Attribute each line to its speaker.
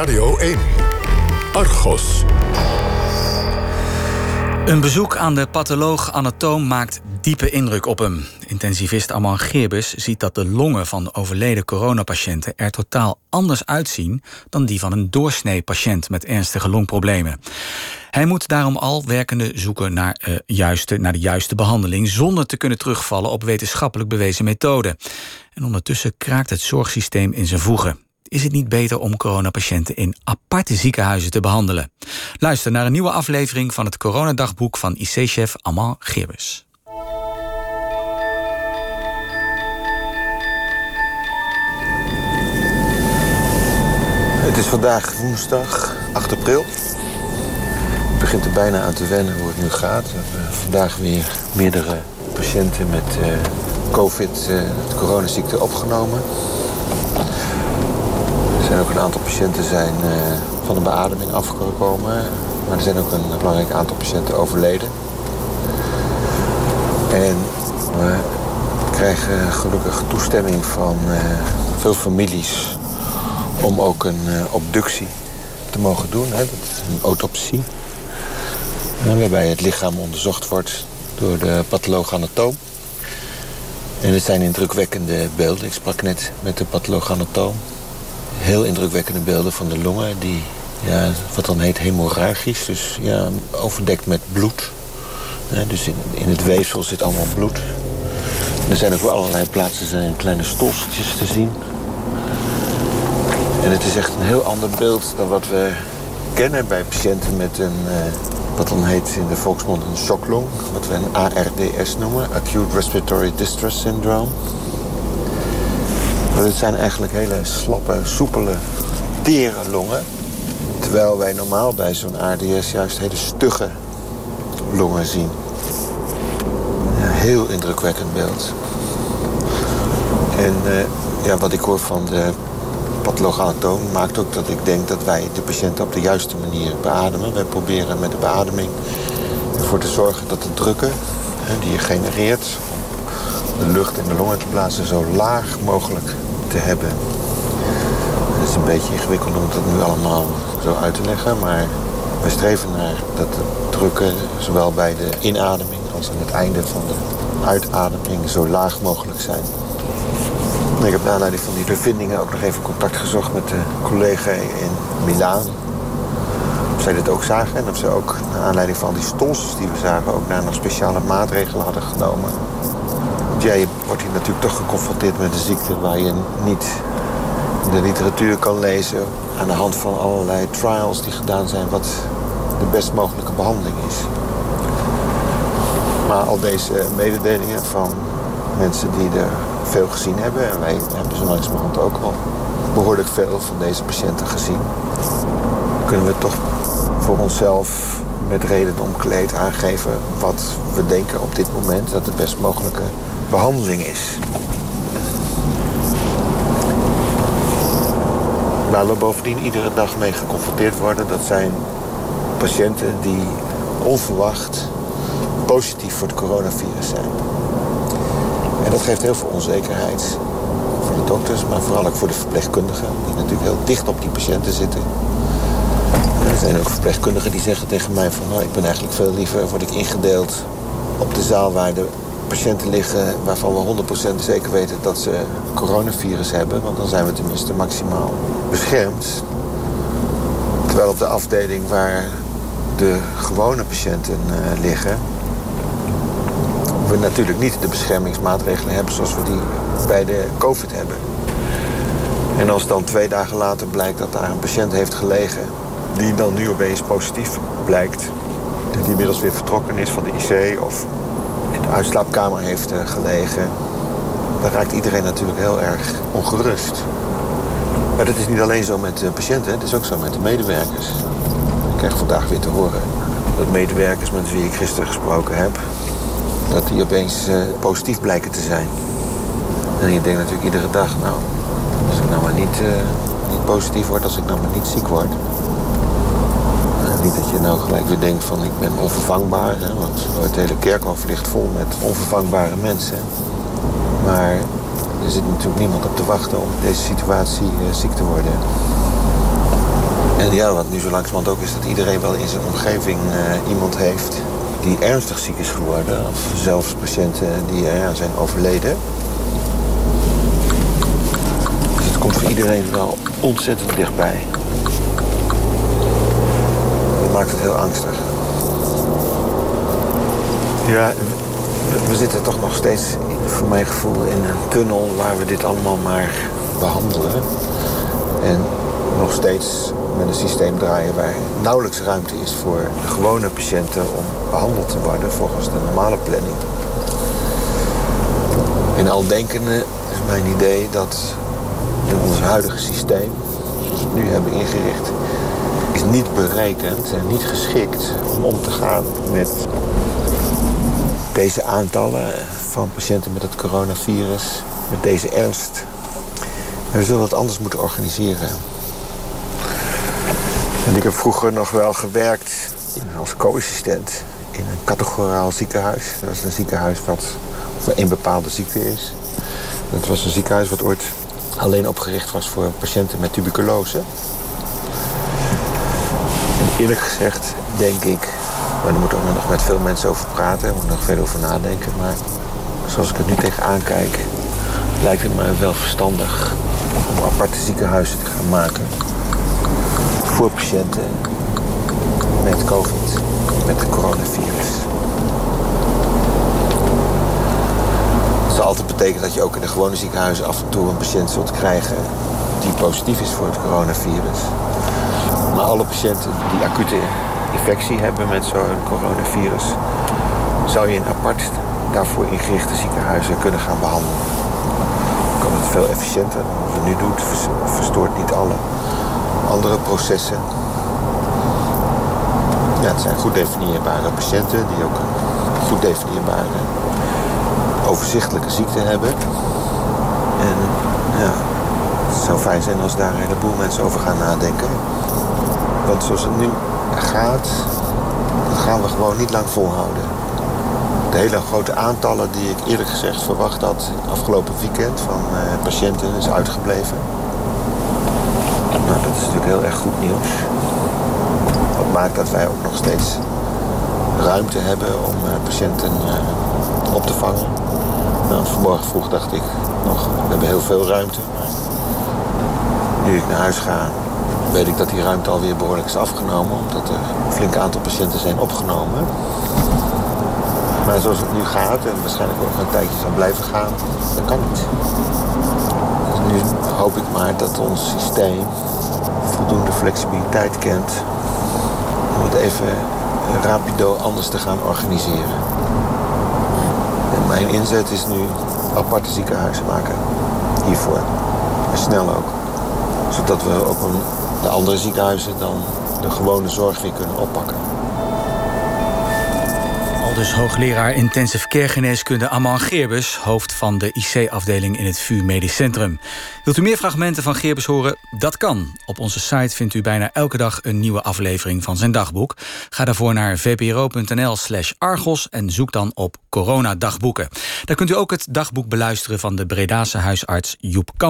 Speaker 1: Radio 1. Argos.
Speaker 2: Een bezoek aan de patholoog-anatoom maakt diepe indruk op hem. Intensivist Arman Geerbus ziet dat de longen van overleden coronapatiënten er totaal anders uitzien dan die van een doorsnee patiënt met ernstige longproblemen. Hij moet daarom al werkende zoeken naar, uh, juiste, naar de juiste behandeling zonder te kunnen terugvallen op wetenschappelijk bewezen methoden. En ondertussen kraakt het zorgsysteem in zijn voegen is het niet beter om coronapatiënten in aparte ziekenhuizen te behandelen? Luister naar een nieuwe aflevering van het coronadagboek van IC-chef Amal Gerbus.
Speaker 3: Het is vandaag woensdag 8 april. Het begint er bijna aan te wennen hoe het nu gaat. We hebben vandaag weer meerdere patiënten met uh, COVID, uh, de coronaziekte, opgenomen ook een aantal patiënten zijn, uh, van de beademing afgekomen. Maar er zijn ook een belangrijk aantal patiënten overleden. En we krijgen gelukkig toestemming van uh, veel families om ook een uh, obductie te mogen doen. Hè. Dat is een autopsie. Waarbij het lichaam onderzocht wordt door de patholoog-anatoom. En het zijn indrukwekkende beelden. Ik sprak net met de patholoog-anatoom heel indrukwekkende beelden van de longen. Die, ja, wat dan heet hemorragisch. Dus ja, overdekt met bloed. dus in, in het weefsel zit allemaal bloed. er zijn ook allerlei plaatsen zijn kleine stolseltjes te zien. En het is echt een heel ander beeld dan wat we kennen bij patiënten met een... Uh, wat dan heet in de volksmond een shoklong. Wat we een ARDS noemen. Acute Respiratory Distress Syndrome. Het zijn eigenlijk hele slappe, soepele, tere longen. Terwijl wij normaal bij zo'n ARDS juist hele stugge longen zien. Ja, heel indrukwekkend beeld. En uh, ja, wat ik hoor van de patholoog-anatoom maakt ook dat ik denk dat wij de patiënt op de juiste manier beademen. Wij proberen met de beademing ervoor te zorgen dat de drukken die je genereert om de lucht in de longen te blazen zo laag mogelijk te hebben. Het is een beetje ingewikkeld om dat nu allemaal zo uit te leggen, maar we streven naar dat de drukken zowel bij de inademing als aan het einde van de uitademing zo laag mogelijk zijn. Ik heb naar aanleiding van die bevindingen ook nog even contact gezocht met de collega in Milaan. Of zij dit ook zagen en of ze ook naar aanleiding van die stolsels die we zagen... ook naar nog speciale maatregelen hadden genomen wordt hier natuurlijk toch geconfronteerd met een ziekte waar je niet in de literatuur kan lezen aan de hand van allerlei trials die gedaan zijn wat de best mogelijke behandeling is. Maar al deze mededelingen van mensen die er veel gezien hebben, en wij hebben zo langzamerhand ook al behoorlijk veel van deze patiënten gezien, kunnen we toch voor onszelf met reden omkleed aangeven wat we denken op dit moment dat de best mogelijke behandeling is. Waar we bovendien iedere dag mee geconfronteerd worden... dat zijn patiënten die onverwacht positief voor het coronavirus zijn. En dat geeft heel veel onzekerheid voor de dokters... maar vooral ook voor de verpleegkundigen... die natuurlijk heel dicht op die patiënten zitten. er zijn ook verpleegkundigen die zeggen tegen mij van... nou, ik ben eigenlijk veel liever, word ik ingedeeld op de zaal waar de patiënten liggen waarvan we 100% zeker weten dat ze coronavirus hebben. Want dan zijn we tenminste maximaal beschermd. Terwijl op de afdeling waar de gewone patiënten uh, liggen... we natuurlijk niet de beschermingsmaatregelen hebben zoals we die bij de COVID hebben. En als dan twee dagen later blijkt dat daar een patiënt heeft gelegen... die dan nu opeens positief blijkt... die inmiddels weer vertrokken is van de IC of uitslaapkamer heeft eh, gelegen. Dan raakt iedereen natuurlijk heel erg ongerust. Maar dat is niet alleen zo met de patiënten, het is ook zo met de medewerkers. Ik krijg vandaag weer te horen dat medewerkers met wie ik gisteren gesproken heb... dat die opeens uh, positief blijken te zijn. En je denkt natuurlijk iedere dag, nou, als ik nou maar niet, niet positief word... als ik nou maar niet ziek word niet dat je nou gelijk weer denkt van ik ben onvervangbaar. Hè, want het hele kerkhof ligt vol met onvervangbare mensen. Maar er zit natuurlijk niemand op te wachten om deze situatie uh, ziek te worden. En ja, wat nu zo langzamerhand ook is dat iedereen wel in zijn omgeving uh, iemand heeft die ernstig ziek is geworden. Of zelfs patiënten die ja, zijn overleden. Dus het komt voor iedereen wel ontzettend dichtbij. Maakt het heel angstig. Ja, we zitten toch nog steeds, voor mijn gevoel, in een tunnel waar we dit allemaal maar behandelen. En nog steeds met een systeem draaien waar nauwelijks ruimte is voor de gewone patiënten om behandeld te worden volgens de normale planning. In al denkende is mijn idee dat in ons huidige systeem, zoals we het nu hebben ingericht, is niet berekend en niet geschikt om om te gaan met deze aantallen van patiënten met het coronavirus, met deze ernst. we zullen het anders moeten organiseren. En ik heb vroeger nog wel gewerkt als co-assistent in een categoraal ziekenhuis. Dat is een ziekenhuis wat voor één bepaalde ziekte is. Dat was een ziekenhuis wat ooit alleen opgericht was voor patiënten met tuberculose. Eerlijk gezegd denk ik, maar daar moeten we nog met veel mensen over praten, er moet nog veel over nadenken. Maar zoals ik het nu tegenaan kijk, lijkt het me wel verstandig om aparte ziekenhuizen te gaan maken voor patiënten met COVID, met het coronavirus. Dat zal altijd betekenen dat je ook in de gewone ziekenhuizen af en toe een patiënt zult krijgen die positief is voor het coronavirus. Alle patiënten die acute infectie hebben met zo'n coronavirus, zou je in apart daarvoor ingerichte ziekenhuizen kunnen gaan behandelen. Dan kan het veel efficiënter wat we nu doen. Verstoort niet alle andere processen. Ja, het zijn goed definieerbare patiënten die ook een goed definieerbare overzichtelijke ziekte hebben. En ja, het zou fijn zijn als daar een heleboel mensen over gaan nadenken. Want zoals het nu gaat, gaan we gewoon niet lang volhouden. De hele grote aantallen die ik eerlijk gezegd verwacht had afgelopen weekend van uh, patiënten is uitgebleven. Nou, dat is natuurlijk heel erg goed nieuws. Dat maakt dat wij ook nog steeds ruimte hebben om uh, patiënten uh, op te vangen. Nou, vanmorgen vroeg dacht ik nog, we hebben heel veel ruimte. Maar nu ik naar huis ga, weet ik dat die ruimte alweer behoorlijk is afgenomen. Omdat er een flink aantal patiënten zijn opgenomen. Maar zoals het nu gaat, en waarschijnlijk ook nog een tijdje zal blijven gaan, dat kan niet. Dus nu hoop ik maar dat ons systeem voldoende flexibiliteit kent om het even rapido anders te gaan organiseren. En mijn inzet is nu aparte ziekenhuizen maken hiervoor. En snel ook. Zodat we ook een, de andere ziekenhuizen dan de gewone zorg weer kunnen oppakken.
Speaker 2: Dus hoogleraar intensive care geneeskunde Aman Geerbus... hoofd van de IC-afdeling in het VU Medisch Centrum. Wilt u meer fragmenten van Geerbus horen? Dat kan. Op onze site vindt u bijna elke dag een nieuwe aflevering van zijn dagboek. Ga daarvoor naar vpro.nl slash argos en zoek dan op coronadagboeken. Daar kunt u ook het dagboek beluisteren van de Bredase huisarts Joep Kamp.